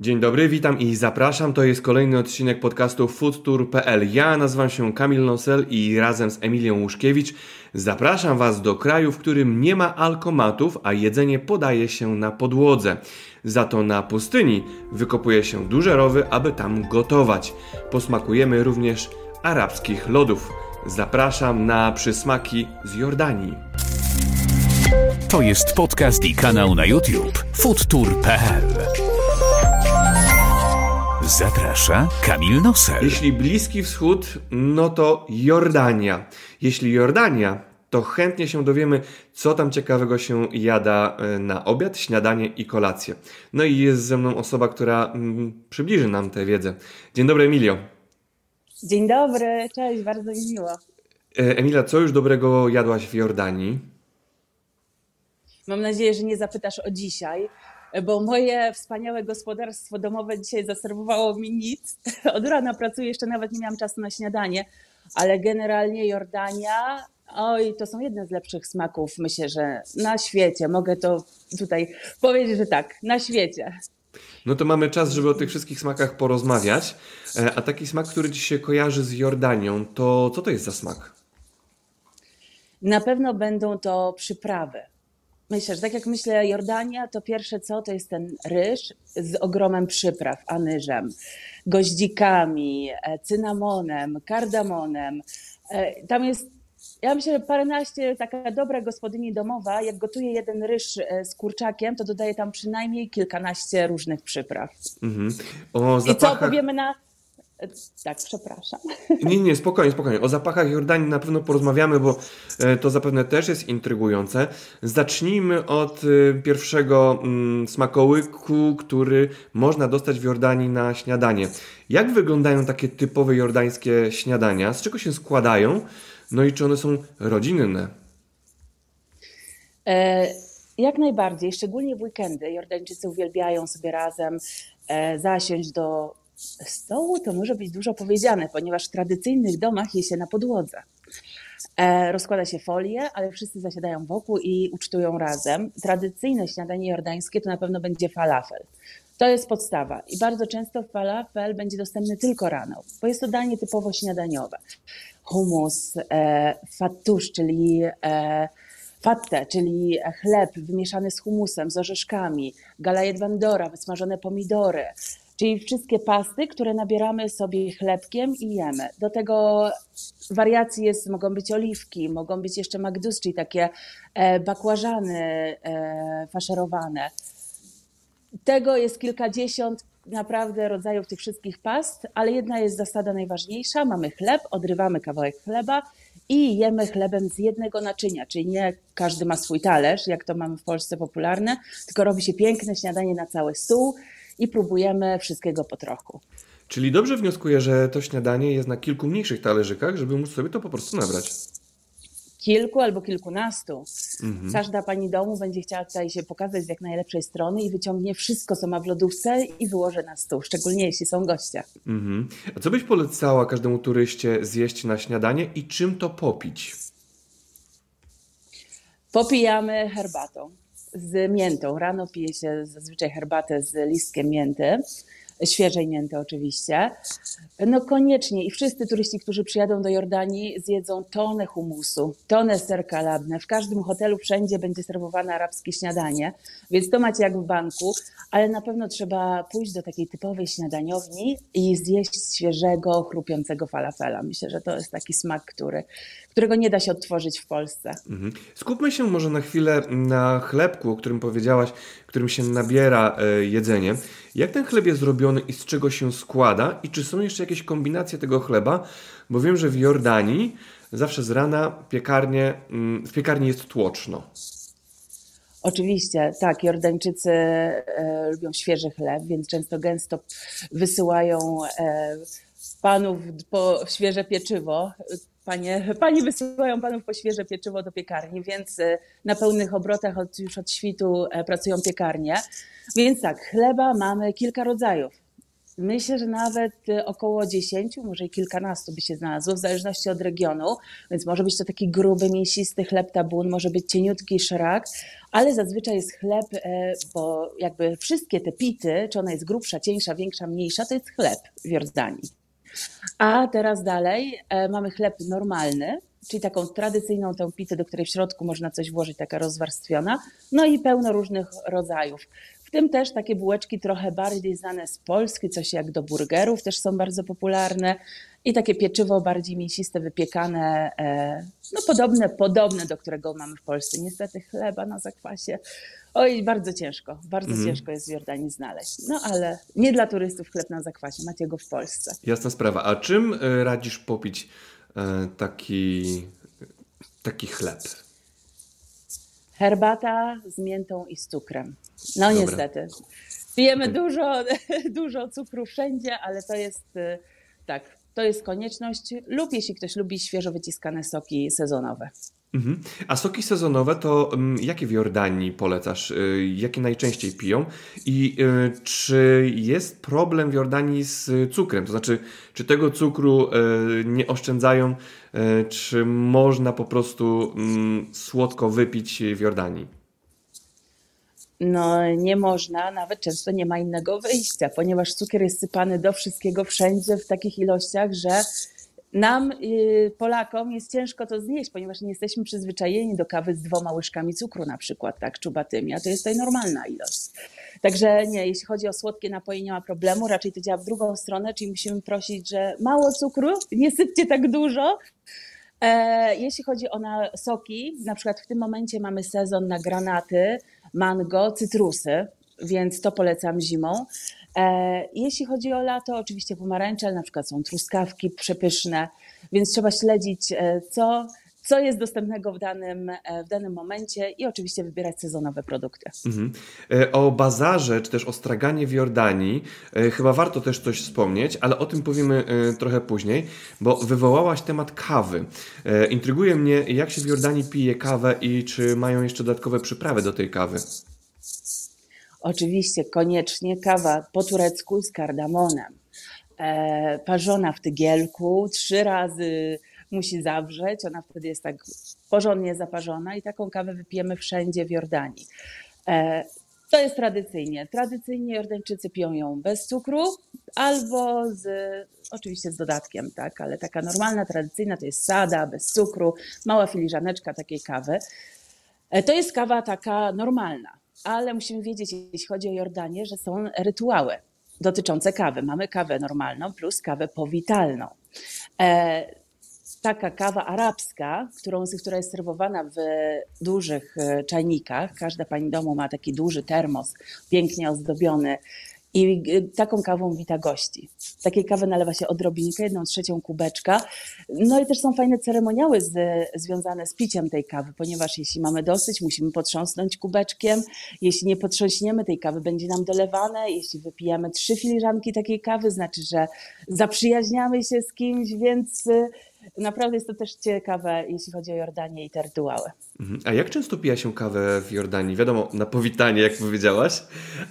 Dzień dobry, witam i zapraszam. To jest kolejny odcinek podcastu foodtour.pl. Ja nazywam się Kamil Nosel i razem z Emilią Łuszkiewicz zapraszam Was do kraju, w którym nie ma alkomatów, a jedzenie podaje się na podłodze. Za to na pustyni wykopuje się duże rowy, aby tam gotować. Posmakujemy również arabskich lodów. Zapraszam na przysmaki z Jordanii. To jest podcast i kanał na YouTube foodtour.pl. Zaprasza Kamil Nosel. Jeśli Bliski Wschód, no to Jordania. Jeśli Jordania, to chętnie się dowiemy, co tam ciekawego się jada e, na obiad, śniadanie i kolację. No i jest ze mną osoba, która mm, przybliży nam tę wiedzę. Dzień dobry, Emilio. Dzień dobry, cześć, bardzo mi miło. E, Emilia, co już dobrego jadłaś w Jordanii? Mam nadzieję, że nie zapytasz o dzisiaj, bo moje wspaniałe gospodarstwo domowe dzisiaj zaserwowało mi nic. Od rana pracuję, jeszcze nawet nie miałam czasu na śniadanie, ale generalnie Jordania, oj, to są jedne z lepszych smaków, myślę, że na świecie. Mogę to tutaj powiedzieć, że tak, na świecie. No to mamy czas, żeby o tych wszystkich smakach porozmawiać. E, a taki smak, który ci się kojarzy z Jordanią, to co to jest za smak? Na pewno będą to przyprawy. Myślę, że tak jak myślę Jordania, to pierwsze co to jest ten ryż z ogromem przypraw, anyżem, goździkami, e, cynamonem, kardamonem. E, tam jest, ja myślę, że paręnaście, taka dobra gospodyni domowa, jak gotuje jeden ryż e, z kurczakiem, to dodaje tam przynajmniej kilkanaście różnych przypraw. Mhm. O I co powiemy na tak, przepraszam. Nie, nie, spokojnie, spokojnie. O zapachach Jordanii na pewno porozmawiamy, bo e, to zapewne też jest intrygujące. Zacznijmy od e, pierwszego mm, smakołyku, który można dostać w Jordanii na śniadanie. Jak wyglądają takie typowe jordańskie śniadania? Z czego się składają? No i czy one są rodzinne? E, jak najbardziej, szczególnie w weekendy. Jordańczycy uwielbiają sobie razem zasiąść do stołu to może być dużo powiedziane, ponieważ w tradycyjnych domach je się na podłodze. E, rozkłada się folię, ale wszyscy zasiadają wokół i ucztują razem. Tradycyjne śniadanie jordańskie to na pewno będzie falafel. To jest podstawa i bardzo często falafel będzie dostępny tylko rano, bo jest to danie typowo śniadaniowe. Humus, e, fattusz, czyli e, fatte, czyli chleb wymieszany z humusem, z orzeszkami, galajet bandora, wysmażone pomidory, Czyli wszystkie pasty, które nabieramy sobie chlebkiem i jemy. Do tego wariacji jest, mogą być oliwki, mogą być jeszcze magdus, czyli takie e, bakłażany e, faszerowane. Tego jest kilkadziesiąt naprawdę rodzajów tych wszystkich past, ale jedna jest zasada najważniejsza. Mamy chleb, odrywamy kawałek chleba i jemy chlebem z jednego naczynia, czyli nie każdy ma swój talerz, jak to mamy w Polsce popularne, tylko robi się piękne śniadanie na cały stół i próbujemy wszystkiego po trochu. Czyli dobrze wnioskuję, że to śniadanie jest na kilku mniejszych talerzykach, żeby móc sobie to po prostu nabrać. Kilku albo kilkunastu. Mhm. Każda pani domu będzie chciała tutaj się pokazać z jak najlepszej strony i wyciągnie wszystko, co ma w lodówce i wyłoży na stół, szczególnie jeśli są goście. Mhm. A co byś polecała każdemu turyście zjeść na śniadanie i czym to popić? Popijamy herbatą z miętą. Rano pije się zazwyczaj herbatę z listkiem mięty, świeżej mięty oczywiście. No koniecznie i wszyscy turyści, którzy przyjadą do Jordanii zjedzą tonę humusu, tonę serka labne. W każdym hotelu wszędzie będzie serwowane arabskie śniadanie, więc to macie jak w banku, ale na pewno trzeba pójść do takiej typowej śniadaniowni i zjeść świeżego, chrupiącego falafela. Myślę, że to jest taki smak, który, którego nie da się odtworzyć w Polsce. Mhm. Skupmy się może na chwilę na chlebku, o którym powiedziałaś, którym się nabiera e, jedzenie. Jak ten chleb jest zrobiony i z czego się składa? I czy są jeszcze jakieś kombinacje tego chleba? Bo wiem, że w Jordanii zawsze z rana piekarnie, mm, w piekarni jest tłoczno. Oczywiście, tak. Jordańczycy e, lubią świeży chleb, więc często gęsto wysyłają e, panów po świeże pieczywo. Panie, pani wysyłają panów po świeże pieczywo do piekarni, więc e, na pełnych obrotach od, już od świtu e, pracują piekarnie. Więc tak, chleba mamy kilka rodzajów. Myślę, że nawet y, około 10, może i kilkunastu by się znalazło, w zależności od regionu. Więc może być to taki gruby, mięsisty chleb tabun, może być cieniutki szrak, ale zazwyczaj jest chleb, e, bo jakby wszystkie te pity, czy ona jest grubsza, cieńsza, większa, mniejsza, to jest chleb w Jordanii. A teraz dalej e, mamy chleb normalny, czyli taką tradycyjną tę pitę, do której w środku można coś włożyć, taka rozwarstwiona, no i pełno różnych rodzajów. W tym też takie bułeczki trochę bardziej znane z Polski, coś jak do burgerów też są bardzo popularne i takie pieczywo bardziej mięsiste, wypiekane, e, no podobne, podobne do którego mamy w Polsce. Niestety chleba na zakwasie. Oj, bardzo ciężko, bardzo mm. ciężko jest w Jordanii znaleźć. No ale nie dla turystów chleb na zakwasie, macie go w Polsce. Jasna sprawa. A czym e, radzisz popić e, taki, taki chleb? Herbata z miętą i z cukrem. No Dobra. niestety. Pijemy dużo, dużo cukru wszędzie, ale to jest tak, to jest konieczność, lub jeśli ktoś lubi świeżo wyciskane soki sezonowe. Mhm. A soki sezonowe to um, jakie w Jordanii polecasz? Y, jakie najczęściej piją? I y, czy jest problem w Jordanii z cukrem? To znaczy, czy tego cukru y, nie oszczędzają? Czy można po prostu mm, słodko wypić w Jordanii? No nie można, nawet często nie ma innego wyjścia, ponieważ cukier jest sypany do wszystkiego wszędzie w takich ilościach, że nam, y, Polakom, jest ciężko to znieść, ponieważ nie jesteśmy przyzwyczajeni do kawy z dwoma łyżkami cukru na przykład, tak, czubatymi, a to jest tutaj normalna ilość. Także nie, jeśli chodzi o słodkie napoje, nie ma problemu, raczej to działa w drugą stronę, czyli musimy prosić, że mało cukru, nie sypcie tak dużo, jeśli chodzi o na soki, na przykład w tym momencie mamy sezon na granaty, mango, cytrusy, więc to polecam zimą. E, jeśli chodzi o lato, oczywiście pomarańcze, na przykład są truskawki przepyszne, więc trzeba śledzić, e, co, co jest dostępnego w danym, e, w danym momencie i oczywiście wybierać sezonowe produkty. Mhm. O bazarze, czy też o straganie w Jordanii chyba warto też coś wspomnieć, ale o tym powiemy trochę później, bo wywołałaś temat kawy. Intryguje mnie, jak się w Jordanii pije kawę i czy mają jeszcze dodatkowe przyprawy do tej kawy. Oczywiście koniecznie kawa po turecku z kardamonem. E, parzona w tygielku, trzy razy musi zawrzeć, ona wtedy jest tak porządnie zaparzona i taką kawę wypijemy wszędzie w Jordanii. E, to jest tradycyjnie. Tradycyjnie Jordańczycy piją ją bez cukru albo z, oczywiście z dodatkiem, tak, ale taka normalna, tradycyjna to jest sada, bez cukru, mała filiżaneczka takiej kawy. E, to jest kawa taka normalna ale musimy wiedzieć, jeśli chodzi o Jordanię, że są rytuały dotyczące kawy. Mamy kawę normalną plus kawę powitalną. E, taka kawa arabska, którą, która jest serwowana w dużych e, czajnikach. Każda pani domu ma taki duży termos, pięknie ozdobiony i y, taką kawą wita gości. Takiej kawy nalewa się odrobinkę, jedną trzecią kubeczka. No i też są fajne ceremoniały z, związane z piciem tej kawy, ponieważ jeśli mamy dosyć, musimy potrząsnąć kubeczkiem. Jeśli nie potrząśniemy tej kawy, będzie nam dolewane. Jeśli wypijamy trzy filiżanki takiej kawy, znaczy, że zaprzyjaźniamy się z kimś, więc y, naprawdę jest to też ciekawe, jeśli chodzi o Jordanię i te rytuały. Mhm. A jak często pija się kawę w Jordanii? Wiadomo, na powitanie, jak powiedziałaś,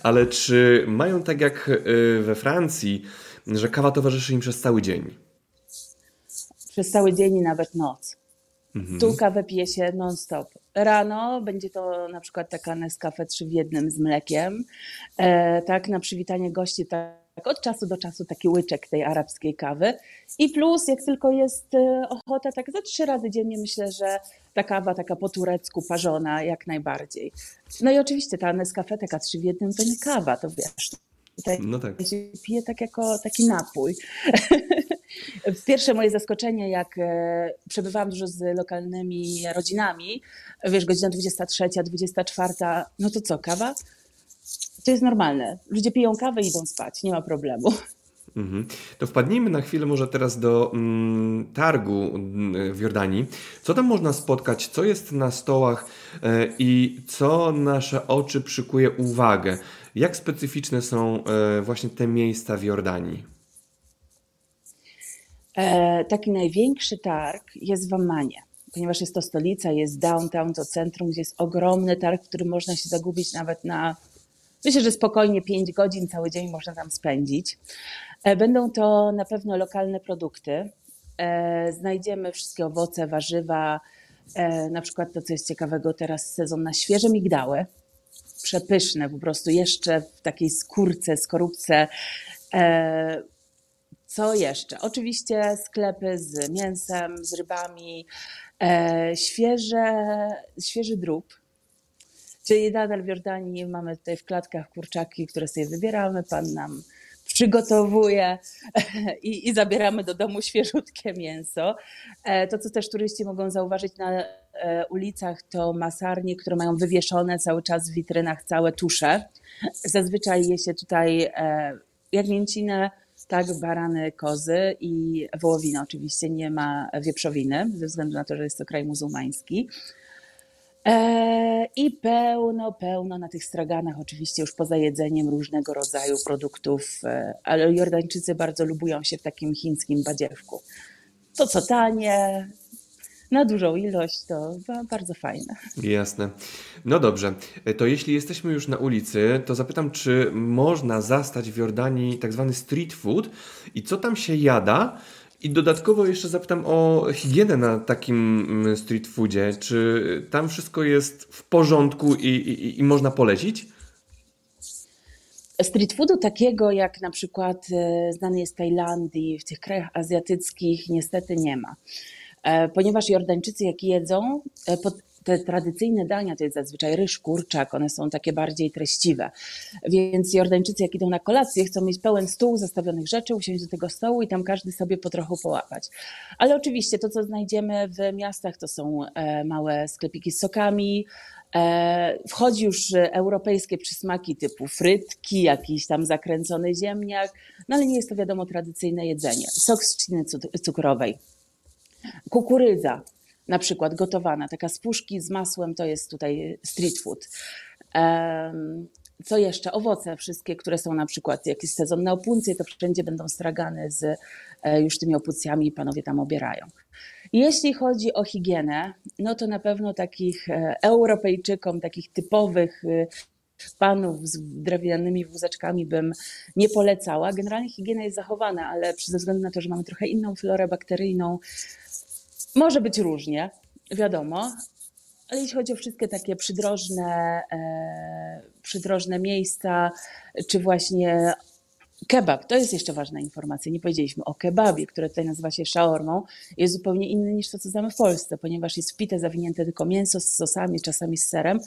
ale czy mają tak jak y, we Francji, że kawa towarzyszy im przez cały dzień? Przez cały dzień i nawet noc. Mhm. Tu kawę pije się non-stop. Rano będzie to na przykład taka Nescafe 3 w jednym z mlekiem. E, tak, na przywitanie gości tak tak od czasu do czasu taki łyczek tej arabskiej kawy. I plus, jak tylko jest e, ochota, tak za trzy razy dziennie myślę, że ta kawa taka po turecku parzona jak najbardziej. No i oczywiście ta Nescafe taka trzy w jednym to nie kawa, to wiesz. Tutaj no tak. pije tak jako taki napój. Pierwsze moje zaskoczenie, jak e, przebywałam dużo z lokalnymi rodzinami, wiesz, godzina 23, 24, no to co, kawa? To jest normalne. Ludzie piją kawę i idą spać, nie ma problemu. Mhm. To wpadnijmy na chwilę może teraz do mm, targu mm, w Jordanii. Co tam można spotkać? Co jest na stołach e, i co nasze oczy przykuje uwagę? Jak specyficzne są e, właśnie te miejsca w Jordanii? E, taki największy targ jest w Ammanie, ponieważ jest to stolica, jest downtown, to centrum, gdzie jest ogromny targ, w którym można się zagubić nawet na Myślę, że spokojnie 5 godzin, cały dzień można tam spędzić. Będą to na pewno lokalne produkty. Znajdziemy wszystkie owoce, warzywa, na przykład to, co jest ciekawego teraz, sezon na świeże migdały przepyszne, po prostu jeszcze w takiej skórce, skorupce. E, co jeszcze? Oczywiście sklepy z mięsem, z rybami, e, świeże, świeży drób. Czyli nadal w Jordanii mamy tutaj w klatkach kurczaki, które sobie wybieramy. Pan nam przygotowuje i, i, zabieramy do domu świeżutkie mięso. E, to, co też turyści mogą zauważyć na e, ulicach, to masarnie, które mają wywieszone cały czas w witrynach całe tusze. Zazwyczaj je się tutaj e, jagnięcinę, tak, barany, kozy i wołowina oczywiście, nie ma wieprzowiny, ze względu na to, że jest to kraj muzułmański. E, I pełno, pełno na tych straganach, oczywiście już poza jedzeniem różnego rodzaju produktów, e, ale Jordańczycy bardzo lubują się w takim chińskim badziewku. To co tanie, na dużą ilość, to bardzo fajne. Jasne. No dobrze, e, to jeśli jesteśmy już na ulicy, to zapytam, czy można zastać w Jordanii tak zwany street food i co tam się jada? I dodatkowo jeszcze zapytam o higienę na takim mm, street foodzie. Czy tam wszystko jest w porządku i, i, i można polecić? Street foodu takiego jak na przykład e, znany jest w Tajlandii, w tych krajach azjatyckich niestety nie ma. E, ponieważ Jordańczycy jak jedzą, e, te tradycyjne dania to jest zazwyczaj ryż, kurczak, one są takie bardziej treściwe. Więc Jordańczycy jak idą na kolację, chcą mieć pełen stół zastawionych rzeczy, usiąść do tego stołu i tam każdy sobie po trochu połapać. Ale oczywiście to, co znajdziemy w miastach, to są e, małe sklepiki z sokami, e, Wchodzi już europejskie przysmaki typu frytki, jakiś tam zakręcony ziemniak, no ale nie jest to wiadomo tradycyjne jedzenie. Sok z trzciny cukrowej, kukurydza, na przykład gotowana, taka z puszki z masłem, to jest tutaj street food. Co jeszcze? Owoce wszystkie, które są na przykład jakiś sezon na opuncje, to wszędzie będą stragane z e, już tymi opucjami i panowie tam obierają. Jeśli chodzi o higienę, no to na pewno takich e, Europejczykom, takich typowych e, panów z drewnianymi wózeczkami bym nie polecała. Generalnie higiena jest zachowana, ale ze względu na to, że mamy trochę inną florę bakteryjną, może być różnie, wiadomo, ale jeśli chodzi o wszystkie takie przydrożne, e, przydrożne miejsca, czy właśnie kebab, to jest jeszcze ważna informacja. Nie powiedzieliśmy o kebabie, które tutaj nazywa się shaormą. Jest zupełnie inny niż to, co znamy w Polsce, ponieważ jest wpite, zawinięte tylko mięso z sosami, czasami z serem.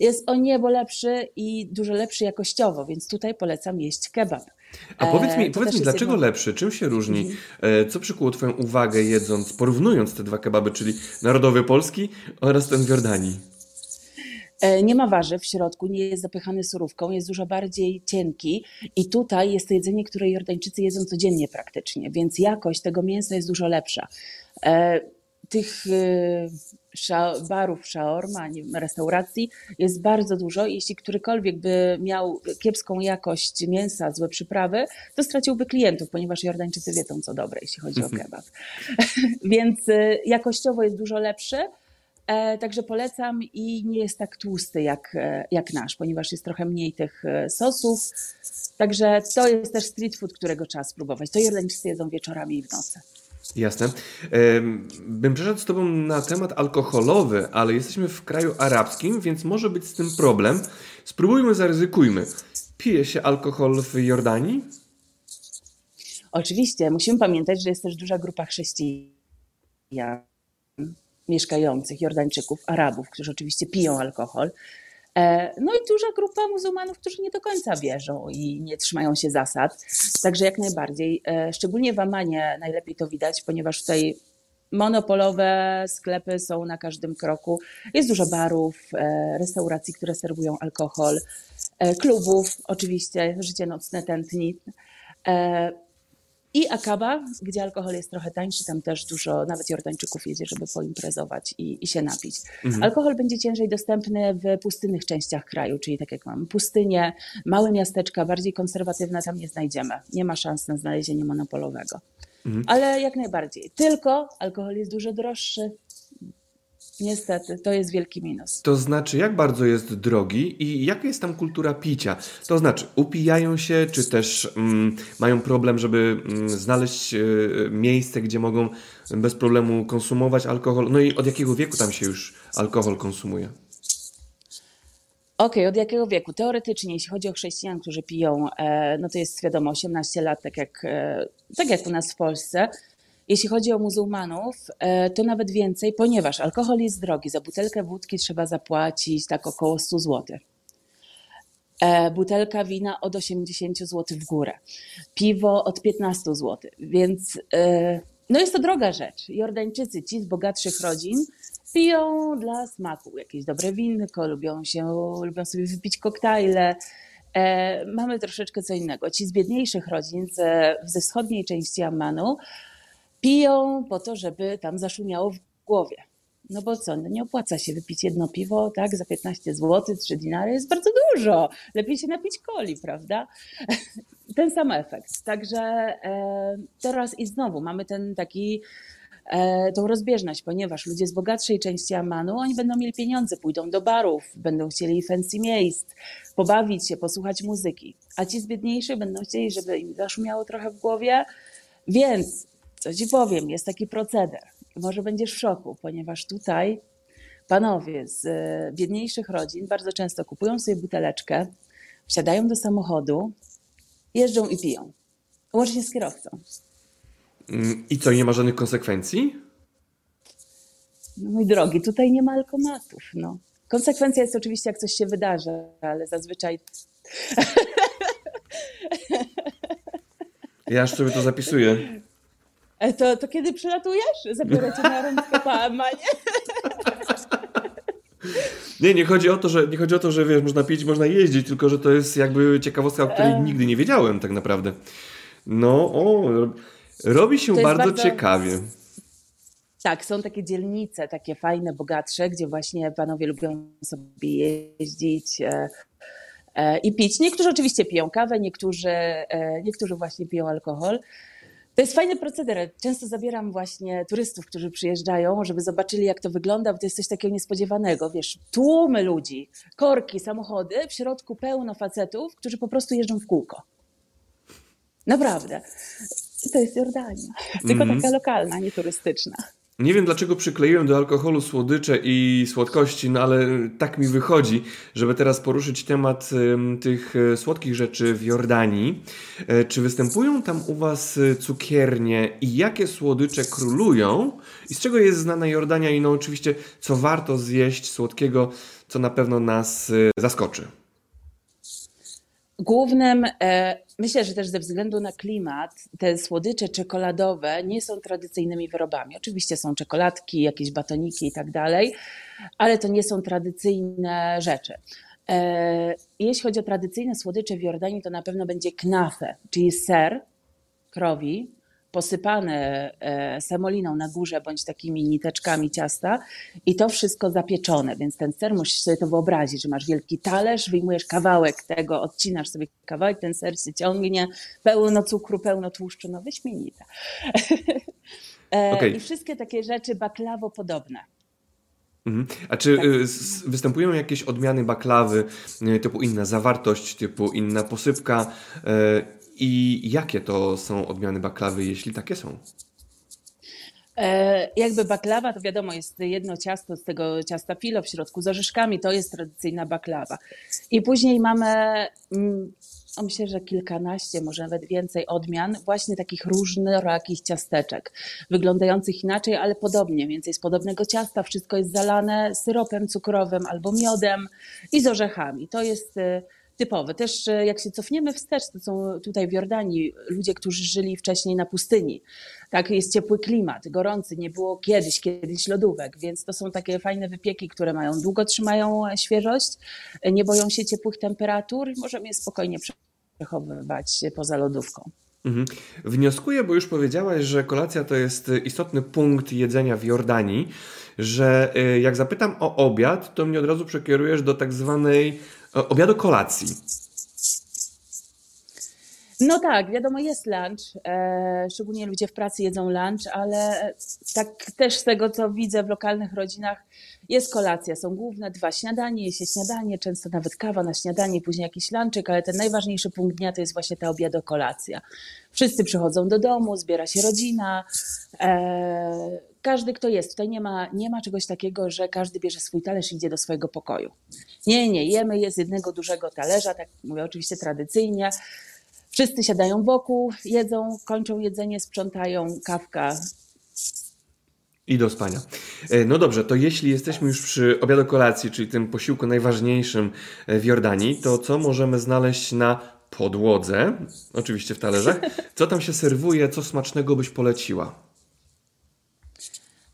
Jest o niebo lepszy i dużo lepszy jakościowo, więc tutaj polecam jeść kebab. A powiedz mi, e, powiedz mi dlaczego jedno... lepszy? Czym się różni? Mhm. E, co przykuło Twoją uwagę jedząc, porównując te dwa kebaby, czyli narodowy polski oraz ten w Jordanii? E, nie ma warzyw w środku, nie jest zapychany surówką, jest dużo bardziej cienki i tutaj jest to jedzenie, które Jordańczycy jedzą codziennie praktycznie, więc jakość tego mięsa jest dużo lepsza tych barów shaorma, restauracji jest bardzo dużo. Jeśli którykolwiek by miał kiepską jakość mięsa, złe przyprawy, to straciłby klientów, ponieważ Jordańczycy wiedzą co dobre, jeśli chodzi o mhm. kebab. Więc y, jakościowo jest dużo lepszy. E, także polecam i nie jest tak tłusty jak, e, jak nasz, ponieważ jest trochę mniej tych e, sosów. Także to jest też street food, którego trzeba spróbować. To Jordańczycy jedzą wieczorami i w nocy. Jasne. Bym przeszedł z Tobą na temat alkoholowy, ale jesteśmy w kraju arabskim, więc może być z tym problem. Spróbujmy, zaryzykujmy. Pije się alkohol w Jordanii? Oczywiście. Musimy pamiętać, że jest też duża grupa chrześcijan mieszkających, Jordańczyków, Arabów, którzy oczywiście piją alkohol. E, no i duża grupa muzułmanów, którzy nie do końca wierzą i nie trzymają się zasad. Także jak najbardziej. E, szczególnie w Amanie najlepiej to widać, ponieważ tutaj monopolowe sklepy są na każdym kroku. Jest dużo barów, e, restauracji, które serwują alkohol, klubów, oczywiście życie nocne tętni. I Akaba, gdzie alkohol jest trochę tańszy, tam też dużo, nawet Jordańczyków jedzie, żeby poimprezować i, i się napić. Mhm. Alkohol będzie ciężej dostępny w pustynnych częściach kraju, czyli tak jak mamy pustynie, małe miasteczka, bardziej konserwatywne tam nie znajdziemy. Nie ma szans na znalezienie monopolowego. Mhm. Ale jak najbardziej. Tylko alkohol jest dużo droższy. Niestety, to jest wielki minus. To znaczy, jak bardzo jest drogi i jaka jest tam kultura picia? To znaczy, upijają się, czy też mm, mają problem, żeby mm, znaleźć y, miejsce, gdzie mogą bez problemu konsumować alkohol? No i od jakiego wieku tam się już alkohol konsumuje? Okej, okay, od jakiego wieku? Teoretycznie, jeśli chodzi o chrześcijan, którzy piją, e, no to jest wiadomo 18 lat, tak jak, e, tak jak u nas w Polsce. Jeśli chodzi o muzułmanów, e, to nawet więcej, ponieważ alkohol jest drogi. Za butelkę wódki trzeba zapłacić tak około 100 zł. Butelka wina od 80 zł w górę. Piwo od 15 zł. Więc no jest to droga rzecz. Jordańczycy, ci z bogatszych rodzin, piją dla smaku jakieś dobre winko, lubią, się, lubią sobie wypić koktajle. E, mamy troszeczkę co innego. Ci z biedniejszych rodzin ze, ze wschodniej części Ammanu piją po to, żeby tam zaszumiało w głowie. No bo co, no nie opłaca się wypić jedno piwo, tak, za 15 zł, 3 dinary jest bardzo dużo. Lepiej się napić coli, prawda? Ten sam efekt. Także e, teraz i znowu mamy ten taki E, tą rozbieżność, ponieważ ludzie z bogatszej części Amanu, oni będą mieli pieniądze, pójdą do barów, będą chcieli fancy miejsc, pobawić się, posłuchać muzyki, a ci z biedniejszych będą chcieli, żeby im zaszumiało trochę w głowie, więc co ci powiem, jest taki proceder. Może będziesz w szoku, ponieważ tutaj panowie z e, biedniejszych rodzin bardzo często kupują sobie buteleczkę, wsiadają do samochodu, jeżdżą i piją. Łącznie z kierowcą. I co, nie ma żadnych konsekwencji? No mój drogi, tutaj nie ma alkomatów. No. Konsekwencja jest oczywiście, jak coś się wydarzy, ale zazwyczaj. Ja już sobie to zapisuję. E, to, to kiedy przylatujesz? Zabiorę cię na randkę po Amanie. Nie, nie chodzi o to, że nie chodzi o to, że wiesz, można pić, można jeździć, tylko że to jest jakby ciekawostka, o której e... nigdy nie wiedziałem tak naprawdę. No, o, Robi się bardzo, bardzo ciekawie. Tak, są takie dzielnice, takie fajne, bogatsze, gdzie właśnie panowie lubią sobie jeździć e, e, i pić. Niektórzy oczywiście piją kawę, niektórzy, e, niektórzy właśnie piją alkohol. To jest fajny proceder. Często zabieram właśnie turystów, którzy przyjeżdżają, żeby zobaczyli, jak to wygląda, bo to jest coś takiego niespodziewanego. Wiesz, tłumy ludzi, korki, samochody, w środku pełno facetów, którzy po prostu jeżdżą w kółko. Naprawdę to jest Jordania. Tylko mm. taka lokalna, nie turystyczna. Nie wiem dlaczego przykleiłem do alkoholu słodycze i słodkości, no ale tak mi wychodzi, żeby teraz poruszyć temat tych e, słodkich rzeczy w Jordanii. E, czy występują tam u Was e, cukiernie i jakie słodycze królują? I z czego jest znana Jordania i no oczywiście co warto zjeść słodkiego, co na pewno nas zaskoczy? Głównym, myślę, że też ze względu na klimat, te słodycze czekoladowe nie są tradycyjnymi wyrobami. Oczywiście są czekoladki, jakieś batoniki i tak dalej, ale to nie są tradycyjne rzeczy. E, jeśli chodzi o tradycyjne słodycze w Jordanii, to na pewno będzie knafe, czyli ser krowi, posypane e, semoliną na górze bądź takimi niteczkami ciasta i to wszystko zapieczone, więc ten ser musisz sobie to wyobrazić, że masz wielki talerz, wyjmujesz kawałek tego, odcinasz sobie kawałek, ten ser się ciągnie, pełno cukru, pełno tłuszczu, no wyśmienite. E, okay. I wszystkie takie rzeczy baklawo podobne. Mhm. A czy tak. Y, występują jakieś odmiany baklawy, y, typu inna zawartość, typu inna posypka? Y, i jakie to są odmiany baklawy, jeśli takie są? E, jakby baklawa, to wiadomo, jest jedno ciasto z tego ciasta filo w środku z orzeszkami, to jest tradycyjna baklawa. I później mamy, mm, myślę, że kilkanaście, może nawet więcej odmian właśnie takich różnorakich ciasteczek, wyglądających inaczej, ale podobnie, więcej z podobnego ciasta, wszystko jest zalane syropem cukrowym albo miodem i z orzechami. To jest typowy. Też e, jak się cofniemy wstecz, to są tutaj w Jordanii ludzie, którzy żyli wcześniej na pustyni. Tak, jest ciepły klimat, gorący, nie było kiedyś, kiedyś lodówek, więc to są takie fajne wypieki, które mają długo trzymają świeżość, nie boją się ciepłych temperatur i możemy je spokojnie przechowywać poza lodówką. Mhm. Wnioskuję, bo już powiedziałaś, że kolacja to jest istotny punkt jedzenia w Jordanii, że e, jak zapytam o obiad, to mnie od razu przekierujesz do tak zwanej obiadu kolacji. No tak, wiadomo, jest lunch. E, szczególnie ludzie w pracy jedzą lunch, ale tak też z tego, co widzę w lokalnych rodzinach, jest kolacja. Są główne dwa śniadanie, jest się śniadanie, często nawet kawa na śniadanie, później jakiś lunchek, ale ten najważniejszy punkt dnia to jest właśnie ta obiadokolacja. Wszyscy przychodzą do domu, zbiera się rodzina. Każdy, kto jest. Tutaj nie ma, nie ma czegoś takiego, że każdy bierze swój talerz i idzie do swojego pokoju. Nie, nie, jemy je z jednego dużego talerza, tak mówię oczywiście tradycyjnie. Wszyscy siadają wokół, jedzą, kończą jedzenie, sprzątają, kawka. I do spania. E, no dobrze, to jeśli jesteśmy już przy obiadu kolacji, czyli tym posiłku najważniejszym e, w Jordanii, to co możemy znaleźć na podłodze, oczywiście w talerzach? Co tam się serwuje, co smacznego byś poleciła?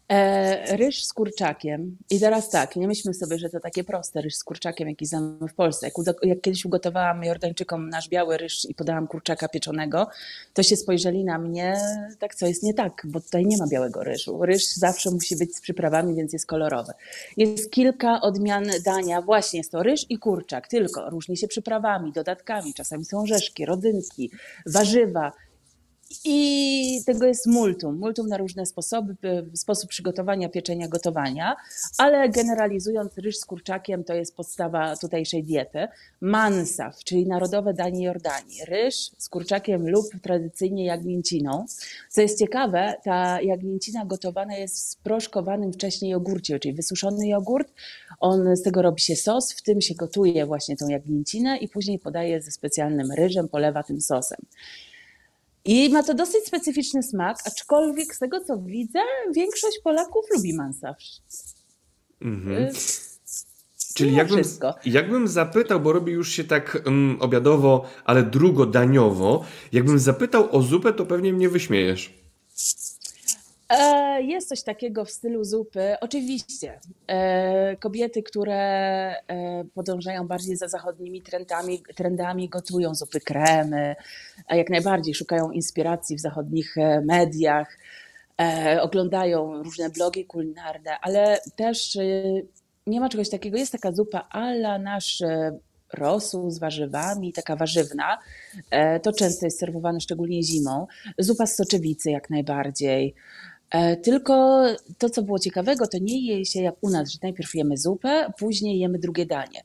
E, ryż z kurczakiem. I teraz tak, nie myślmy sobie, że to takie proste, ryż z kurczakiem, jaki znamy w Polsce. Jak, jak, kiedyś ugotowałam Jordańczykom nasz biały ryż i podałam kurczaka pieczonego, to się spojrzeli na mnie, tak co jest nie tak, bo tutaj nie ma białego ryżu. Ryż zawsze musi być z przyprawami, więc jest kolorowy. Jest kilka odmian dania, właśnie jest to ryż i kurczak, tylko różni się przyprawami, dodatkami, czasami są orzeszki, rodzynki, warzywa, i tego jest multum. Multum na różne sposoby, sposób przygotowania, pieczenia, gotowania, ale generalizując, ryż z kurczakiem to jest podstawa tutejszej diety. Mansaf, czyli narodowe danie Jordanii. Ryż z kurczakiem lub tradycyjnie jagnięciną. Co jest ciekawe, ta jagnięcina gotowana jest w sproszkowanym wcześniej jogurcie, czyli wysuszony jogurt. On, z tego robi się sos, w tym się gotuje właśnie tą jagnięcinę i później podaje ze specjalnym ryżem, polewa tym sosem. I ma to dosyć specyficzny smak, aczkolwiek z tego co widzę, większość Polaków lubi mansawsz. Mhm. Y, Czyli jakbym, jakbym zapytał, bo robi już się tak um, obiadowo, ale drugodaniowo, jakbym zapytał o zupę, to pewnie mnie wyśmiejesz. E, jest coś takiego w stylu zupy. Oczywiście. E, kobiety, które e, podążają bardziej za zachodnimi trendami, trendami, gotują zupy kremy, a jak najbardziej szukają inspiracji w zachodnich mediach, oglądają różne blogi kulinarne, ale też nie ma czegoś takiego. Jest taka zupa ala nasz rosół z warzywami, taka warzywna. To często jest serwowane szczególnie zimą. Zupa z soczewicy jak najbardziej. E, tylko to, co było ciekawego, to nie je się jak u nas, że najpierw jemy zupę, później jemy drugie danie.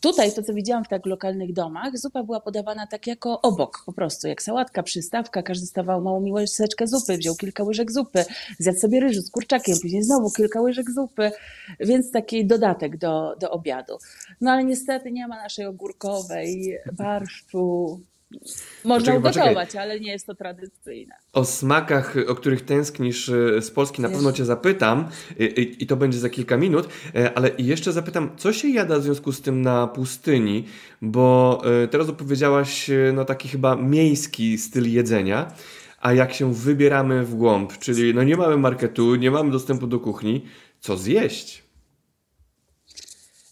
Tutaj, to co widziałam w tak lokalnych domach, zupa była podawana tak jako obok, po prostu, jak sałatka, przystawka, każdy stawał małą łyżeczkę zupy, wziął kilka łyżek zupy, zjadł sobie ryżu z kurczakiem, później znowu kilka łyżek zupy, więc taki dodatek do, do obiadu. No ale niestety nie ma naszej ogórkowej, barszczu, można poczekaj, ugotować, poczekaj. ale nie jest to tradycyjne. O smakach, o których tęsknisz e, z Polski na pewno Cię zapytam i, i, to będzie za kilka minut, ale jeszcze zapytam, co się jada w związku z tym na pustyni, bo teraz opowiedziałaś no taki chyba miejski styl jedzenia, a jak się wybieramy w głąb, czyli no nie mamy marketu, nie mamy dostępu do kuchni, co zjeść?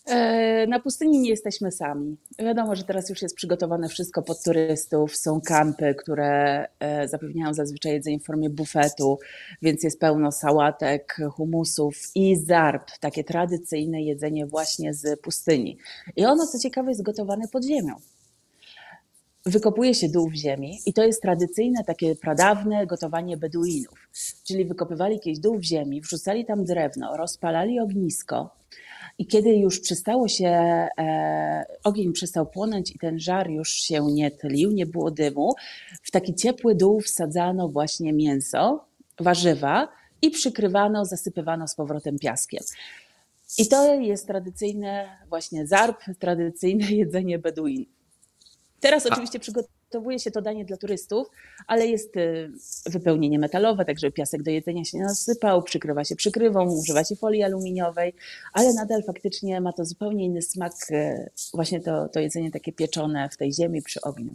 E, na pustyni nie jesteśmy sami. Wiadomo, że teraz już jest przygotowane wszystko pod turystów. Są kampy, które e, zapewniają zazwyczaj jedzenie w formie bufetu, więc jest pełno sałatek, humusów i zarb, takie tradycyjne jedzenie właśnie z pustyni. I ono, co ciekawe, jest gotowane pod ziemią. Wykopuje się dół w ziemi i to jest tradycyjne, takie pradawne gotowanie beduinów. Czyli wykopywali kiedyś dół w ziemi, wrzucali tam drewno, rozpalali ognisko, i kiedy już przestało się, e, ogień przestał płonąć i ten żar już się nie tlił, nie było dymu, w taki ciepły dół wsadzano właśnie mięso, warzywa i przykrywano, zasypywano z powrotem piaskiem. I to jest tradycyjne właśnie zarb, tradycyjne jedzenie beduin. Teraz oczywiście przygotowuje się to danie dla turystów, ale jest y, wypełnienie metalowe, także piasek do jedzenia się nie nasypał, przykrywa się przykrywą, używa się folii aluminiowej, ale nadal faktycznie ma to zupełnie inny smak, y, właśnie to, to jedzenie takie pieczone w tej ziemi przy ogniu.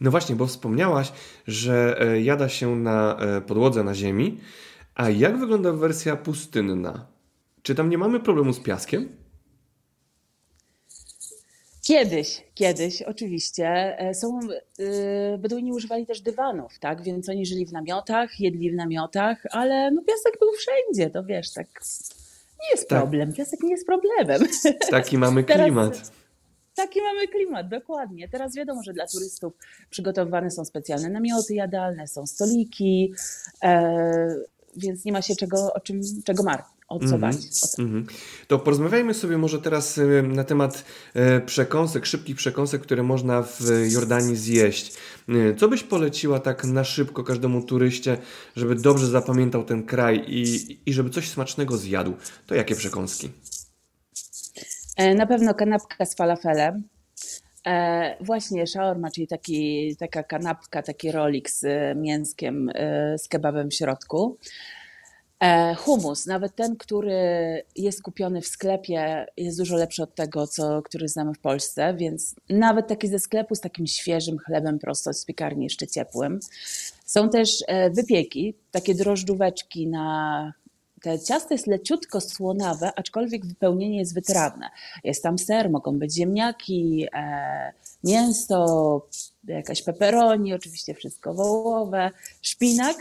No właśnie, bo wspomniałaś, że e, jada się na e, podłodze na ziemi, a jak wygląda wersja pustynna? Czy tam nie mamy problemu z piaskiem? Kiedyś, kiedyś, oczywiście. E, są, yy, Beduini używali też dywanów, tak? Więc oni żyli w namiotach, jedli w namiotach, ale no piasek był wszędzie, to wiesz, tak nie jest tak. problem. Piasek nie jest problemem. Taki mamy klimat. Teraz, taki mamy klimat, dokładnie. Teraz wiadomo, że dla turystów przygotowane są specjalne namioty jadalne, są stoliki, e, więc nie ma się czego, o czym, czego martwić. O co mm -hmm. mm -hmm. To porozmawiajmy sobie może teraz e, na temat e, przekąsek, szybkich przekąsek, które można w Jordanii zjeść. E, co byś poleciła tak na szybko każdemu turyście, żeby dobrze zapamiętał ten kraj i, i żeby coś smacznego zjadł? To jakie przekąski? Na pewno kanapka z falafelem. właśnie shawarma, czyli taki, taka kanapka, taki rolik z mięskiem, z kebabem w środku. E, humus, nawet ten, który jest kupiony w sklepie, jest dużo lepszy od tego, co, który znamy w Polsce, więc nawet taki ze sklepu z takim świeżym chlebem prosto z piekarni, jeszcze ciepłym. Są też e, wypieki, takie drożdżóweczki na te ciasto jest leciutko słonawe, aczkolwiek wypełnienie jest wytrawne. Jest tam ser, mogą być ziemniaki, e, mięso, jakaś peperoni, oczywiście wszystko wołowe, szpinak.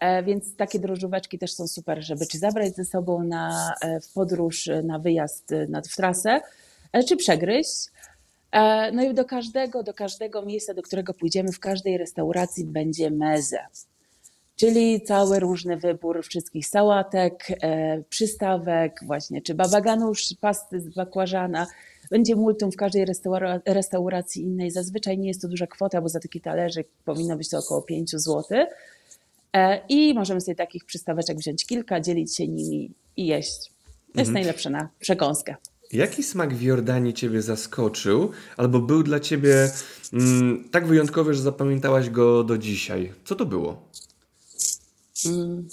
E, więc takie drożdżóweczki też są super, żeby czy zabrać ze sobą na, e, w podróż, e, na wyjazd na, w trasę, czy przegryźć. No i do każdego, do każdego miejsca, do którego pójdziemy, w każdej restauracji będzie meze. Czyli cały różny wybór wszystkich sałatek, przystawek, właśnie, czy babaganusz, pasty z bakłażana. Będzie multum w każdej restaura restauracji innej. Zazwyczaj nie jest to duża kwota, bo za taki talerzyk powinno być to około 5 zł I możemy sobie takich przystaweczek wziąć kilka, dzielić się nimi i jeść. To jest mhm. najlepsze na przekąskę. Jaki smak w Jordanii Ciebie zaskoczył, albo był dla Ciebie mm, tak wyjątkowy, że zapamiętałaś go do dzisiaj? Co to było? Mm.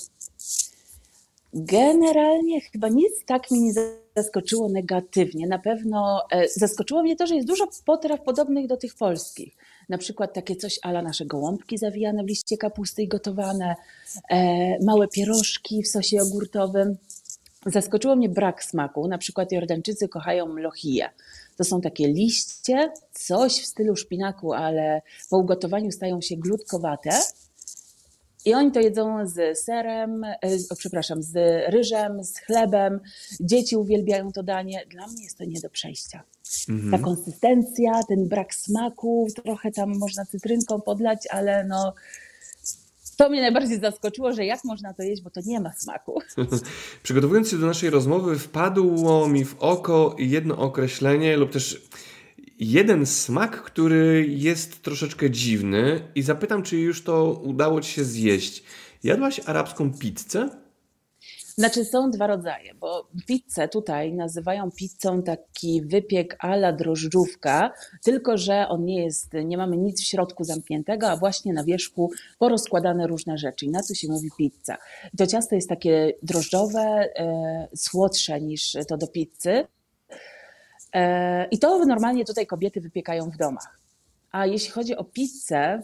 Generalnie chyba nic tak mnie nie zaskoczyło negatywnie. Na pewno e, zaskoczyło mnie to, że jest dużo potraw podobnych do tych polskich na przykład takie coś ala nasze gołąbki zawijane w liście kapusty i gotowane, e, małe pierożki w sosie jogurtowym. Zaskoczyło mnie brak smaku. Na przykład Jordańczycy kochają mlochije. To są takie liście, coś w stylu szpinaku, ale po ugotowaniu stają się glutkowate. I oni to jedzą z serem, e, o, przepraszam, z ryżem, z chlebem. Dzieci uwielbiają to danie. Dla mnie jest to nie do przejścia. Mhm. Ta konsystencja, ten brak smaku, trochę tam można cytrynką podlać, ale no to mnie najbardziej zaskoczyło, że jak można to jeść, bo to nie ma smaku. Przygotowując się do naszej rozmowy, wpadło mi w oko jedno określenie lub też jeden smak, który jest troszeczkę dziwny i zapytam, czy już to udało Ci się zjeść. Jadłaś arabską pizzę? Znaczy są dwa rodzaje, bo pizzę tutaj nazywają pizzą taki wypiek ala drożdżówka, tylko że on nie jest, nie mamy nic w środku zamkniętego, a właśnie na wierzchu porozkładane różne rzeczy i na co się mówi pizza. To ciasto jest takie drożdżowe, e, słodsze niż to do pizzy i to normalnie tutaj kobiety wypiekają w domach. A jeśli chodzi o pizzę,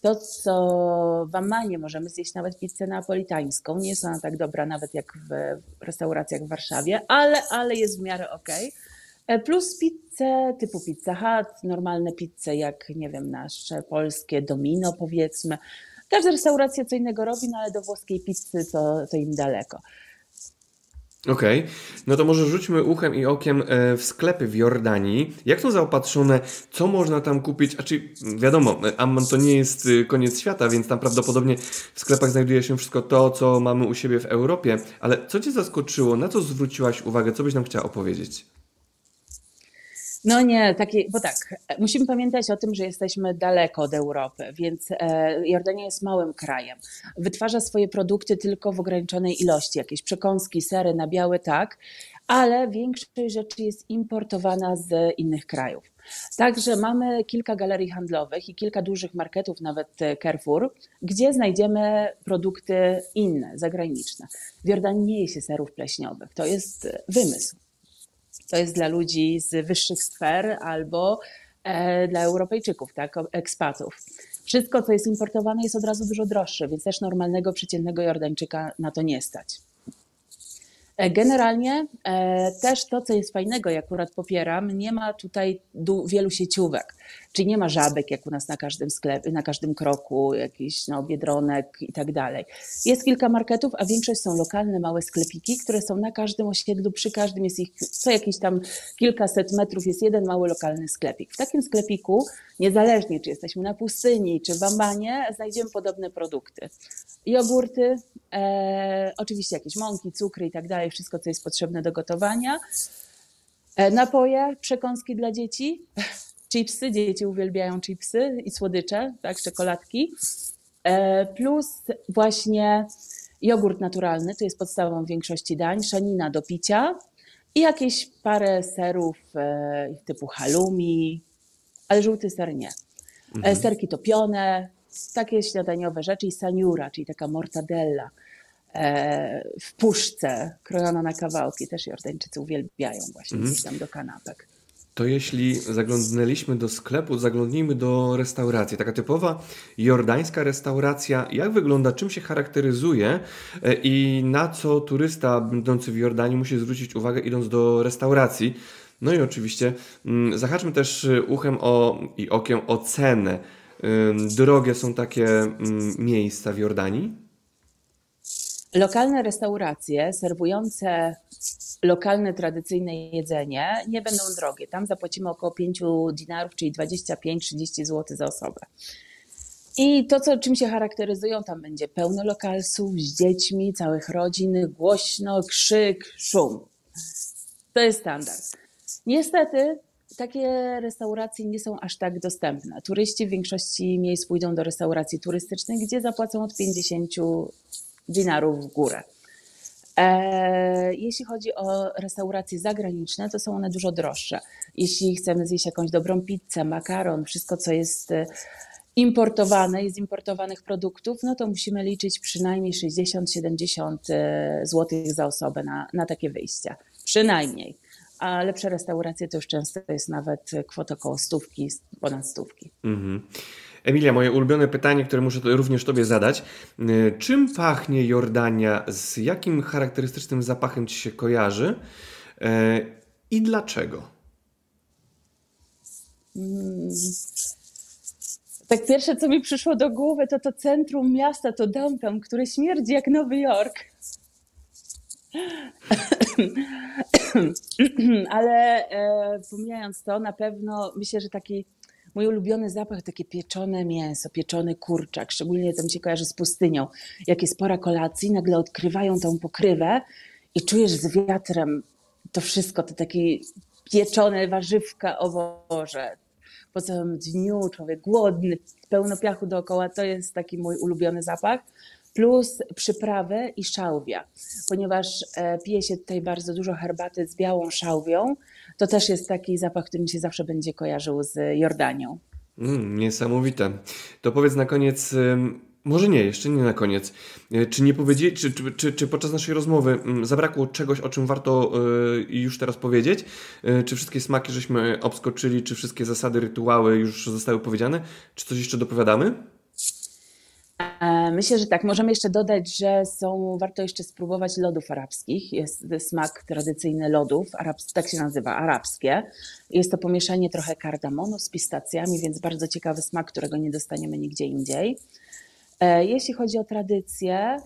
to, co w Ammanie możemy zjeść nawet pizzę napolitańską, nie jest ona tak dobra nawet jak w restauracjach w Warszawie, ale, ale jest w miarę ok. E, plus pizzę typu Pizza Hut, normalne pizze jak, nie wiem, nasze polskie Domino powiedzmy. Każda restauracja co innego robi, no ale do włoskiej pizzy to, to im daleko. Okej, okay. no to może rzućmy uchem i okiem e, w sklepy w Jordanii. Jak są zaopatrzone, co można tam kupić? A czy wiadomo, Amman to nie jest y, koniec świata, więc tam prawdopodobnie w sklepach znajduje się wszystko to, co mamy u siebie w Europie. Ale co Cię zaskoczyło? Na co zwróciłaś uwagę? Co byś nam chciała opowiedzieć? No nie, taki, bo tak, musimy pamiętać o tym, że jesteśmy daleko od Europy, więc e, Jordania jest małym krajem. Wytwarza swoje produkty tylko w ograniczonej ilości, jakieś przekąski, sery, nabiałe, tak, ale większość rzeczy jest importowana z innych krajów. Także mamy kilka galerii handlowych i kilka dużych marketów, nawet Carrefour, gdzie znajdziemy produkty inne, zagraniczne. W Jordanii nie je się serów pleśniowych, to jest wymysł to jest dla ludzi z wyższych sfer albo e, dla Europejczyków, tak, ekspatów. Wszystko, co jest importowane, jest od razu dużo droższe, więc też normalnego, przeciętnego Jordańczyka na to nie stać. E, generalnie e, też to, co jest fajnego i akurat popieram, nie ma tutaj wielu sieciówek. Czyli nie ma żabek jak u nas na każdym sklepie, na każdym kroku, jakiś no, biedronek i tak dalej. Jest kilka marketów, a większość są lokalne małe sklepiki, które są na każdym osiedlu, przy każdym jest ich co jakiś tam kilkaset metrów jest jeden mały lokalny sklepik. W takim sklepiku, niezależnie czy jesteśmy na pustyni, czy w Ambanie, znajdziemy podobne produkty. Jogurty, e, oczywiście jakieś mąki, cukry i tak dalej, wszystko co jest potrzebne do gotowania. E, napoje, przekąski dla dzieci, chipsy, dzieci uwielbiają chipsy i słodycze, tak, czekoladki, e, plus właśnie jogurt naturalny, to jest podstawą większości dań, szanina do picia i jakieś parę serów e, typu halloumi, ale żółty ser nie. Mhm. Serki topione, takie śniadaniowe rzeczy i saniura, czyli taka mortadella w puszce, krojona na kawałki. Też Jordańczycy uwielbiają właśnie mm. gdzieś tam do kanapek. To jeśli zaglądnęliśmy do sklepu, zaglądnijmy do restauracji. Taka typowa jordańska restauracja, jak wygląda, czym się charakteryzuje e, i na co turysta będący w Jordanii musi zwrócić uwagę idąc do restauracji. No i oczywiście mm, zahaczmy też uchem o, i okiem o cenę. Drogie są takie mm, miejsca w Jordanii? Lokalne restauracje serwujące lokalne, tradycyjne jedzenie nie będą drogie. Tam zapłacimy około 5 dinarów, czyli 25-30 zł za osobę. I to, co, czym się charakteryzują, tam będzie pełno lokalsów z dziećmi, całych rodzin, głośno, krzyk, szum. To jest standard. Niestety takie restauracje nie są aż tak dostępne. Turyści w większości miejsc pójdą do restauracji turystycznych, gdzie zapłacą od 50 dinarów w górę. E, jeśli chodzi o restauracje zagraniczne, to są one dużo droższe. Jeśli chcemy zjeść jakąś dobrą pizzę, makaron, wszystko co jest e, importowane, z importowanych produktów, no to musimy liczyć przynajmniej 60-70 e, zł za osobę na, na takie wyjścia. Przynajmniej. A lepsze restauracje to już często jest nawet kwota około stówki, ponad stówki. Mhm. Emilia, moje ulubione pytanie, które muszę również Tobie zadać. Czym pachnie Jordania? Z jakim charakterystycznym zapachem Ci się kojarzy? Y, I dlaczego? Hmm. Tak pierwsze, co mi przyszło do głowy, to to centrum miasta, to downtown, które śmierdzi jak Nowy Jork. Ale e, pomijając to, na pewno myślę, że taki Mój ulubiony zapach takie pieczone mięso, pieczony kurczak, szczególnie to mi się kojarzy z pustynią. Jak jest pora kolacji, nagle odkrywają tą pokrywę i czujesz z wiatrem to wszystko, to takie pieczone warzywka, owoże. Po całym dniu człowiek głodny, pełno piachu dookoła, to jest taki mój ulubiony zapach plus przyprawy i szałwia, ponieważ e, pije się tutaj bardzo dużo herbaty z białą szałwią. To też jest taki zapach, który mi się zawsze będzie kojarzył z Jordanią. Mm, niesamowite. To powiedz na koniec, może nie, jeszcze nie na koniec. E, czy nie powiedzieli, czy, czy, czy, czy, podczas naszej rozmowy mm, zabrakło czegoś, o czym warto e, już teraz powiedzieć? Czy wszystkie smaki żeśmy obskoczyli, czy wszystkie zasady, rytuały już zostały powiedziane? Czy coś jeszcze dopowiadamy? E, myślę, że tak. Możemy jeszcze dodać, że są, warto jeszcze spróbować lodów arabskich. Jest smak tradycyjny lodów, arabs, tak się nazywa, arabskie. Jest to pomieszanie trochę kardamonu z pistacjami, więc bardzo ciekawy smak, którego nie dostaniemy nigdzie indziej. E, jeśli chodzi o tradycję,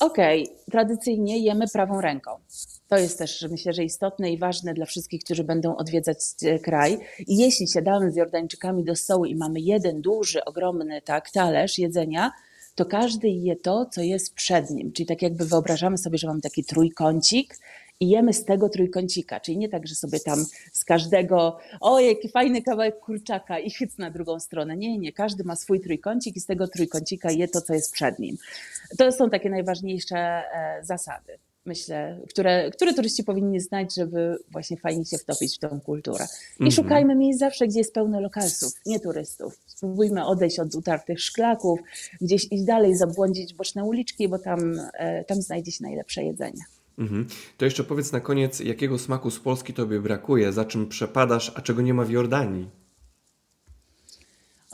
okej, okay, tradycyjnie jemy prawą ręką. To jest też, myślę, że istotne i ważne dla wszystkich, którzy będą odwiedzać e, kraj. I jeśli siadamy z Jordańczykami do stołu i mamy jeden duży, ogromny tak, talerz jedzenia, to każdy je to, co jest przed nim. Czyli tak jakby wyobrażamy sobie, że mamy taki trójkącik i jemy z tego trójkącika. Czyli nie tak, że sobie tam z każdego, o jaki fajny kawałek kurczaka i chyc na drugą stronę. Nie, nie, każdy ma swój trójkącik i z tego trójkącika je to, co jest przed nim. To są takie najważniejsze e, zasady myślę, które, które turyści powinni znać, żeby właśnie fajnie się wtopić w tą kulturę. I mm -hmm. szukajmy miejsc zawsze, gdzie jest pełno lokalsów, nie turystów. Spróbujmy odejść od utartych szklaków, gdzieś iść dalej, zabłądzić boczne uliczki, bo tam, e, tam znajdzie się najlepsze jedzenie. -hmm. To jeszcze powiedz na koniec, jakiego smaku z Polski tobie brakuje, za czym przepadasz, a czego nie ma w Jordanii?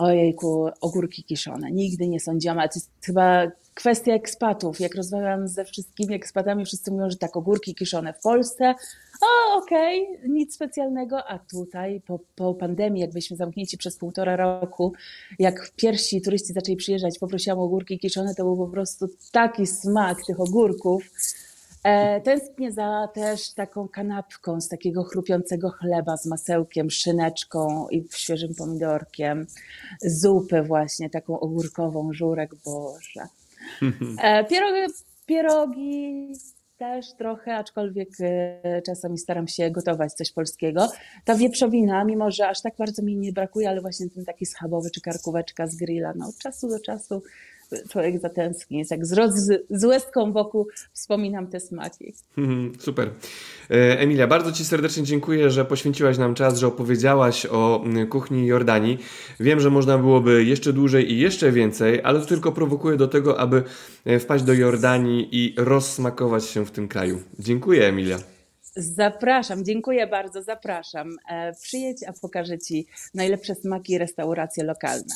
Ojejku, ogórki kiszone. Nigdy nie sądziłam, ale to jest chyba kwestia ekspatów. Jak rozmawiam ze wszystkimi ekspatami, wszyscy mówią, że tak, ogórki kiszone w Polsce. O, okej, okay, nic specjalnego. A tutaj po, po pandemii, jak byliśmy zamknięci przez półtora roku, jak pierwsi turyści zaczęli przyjeżdżać, poprosiłam o ogórki kiszone, to był po prostu taki smak tych ogórków E, tęsknię za też taką kanapką z takiego chrupiącego chleba z masełkiem, szyneczką i świeżym pomidorkiem. Zupę właśnie, taką ogórkową, żurek, boże. E, pierogi, pierogi też trochę, aczkolwiek e, czasami staram się gotować coś polskiego. Ta wieprzowina, mimo że aż tak bardzo mi nie brakuje, ale właśnie ten taki schabowy czy karkóweczka z grilla, no od czasu do czasu człowiek zatęskni. Jest jak z, roz, z łezką wokół wspominam te smaki. Mhm, super. E, Emilia, bardzo Ci serdecznie dziękuję, że poświęciłaś nam czas, że opowiedziałaś o kuchni Jordanii. Wiem, że można byłoby jeszcze dłużej i jeszcze więcej, ale to tylko prowokuje do tego, aby e, wpaść do Jordanii i rozsmakować się w tym kraju. Dziękuję, Emilia. Zapraszam, dziękuję bardzo, zapraszam. E, przyjedź, a pokażę Ci najlepsze smaki i restauracje lokalne.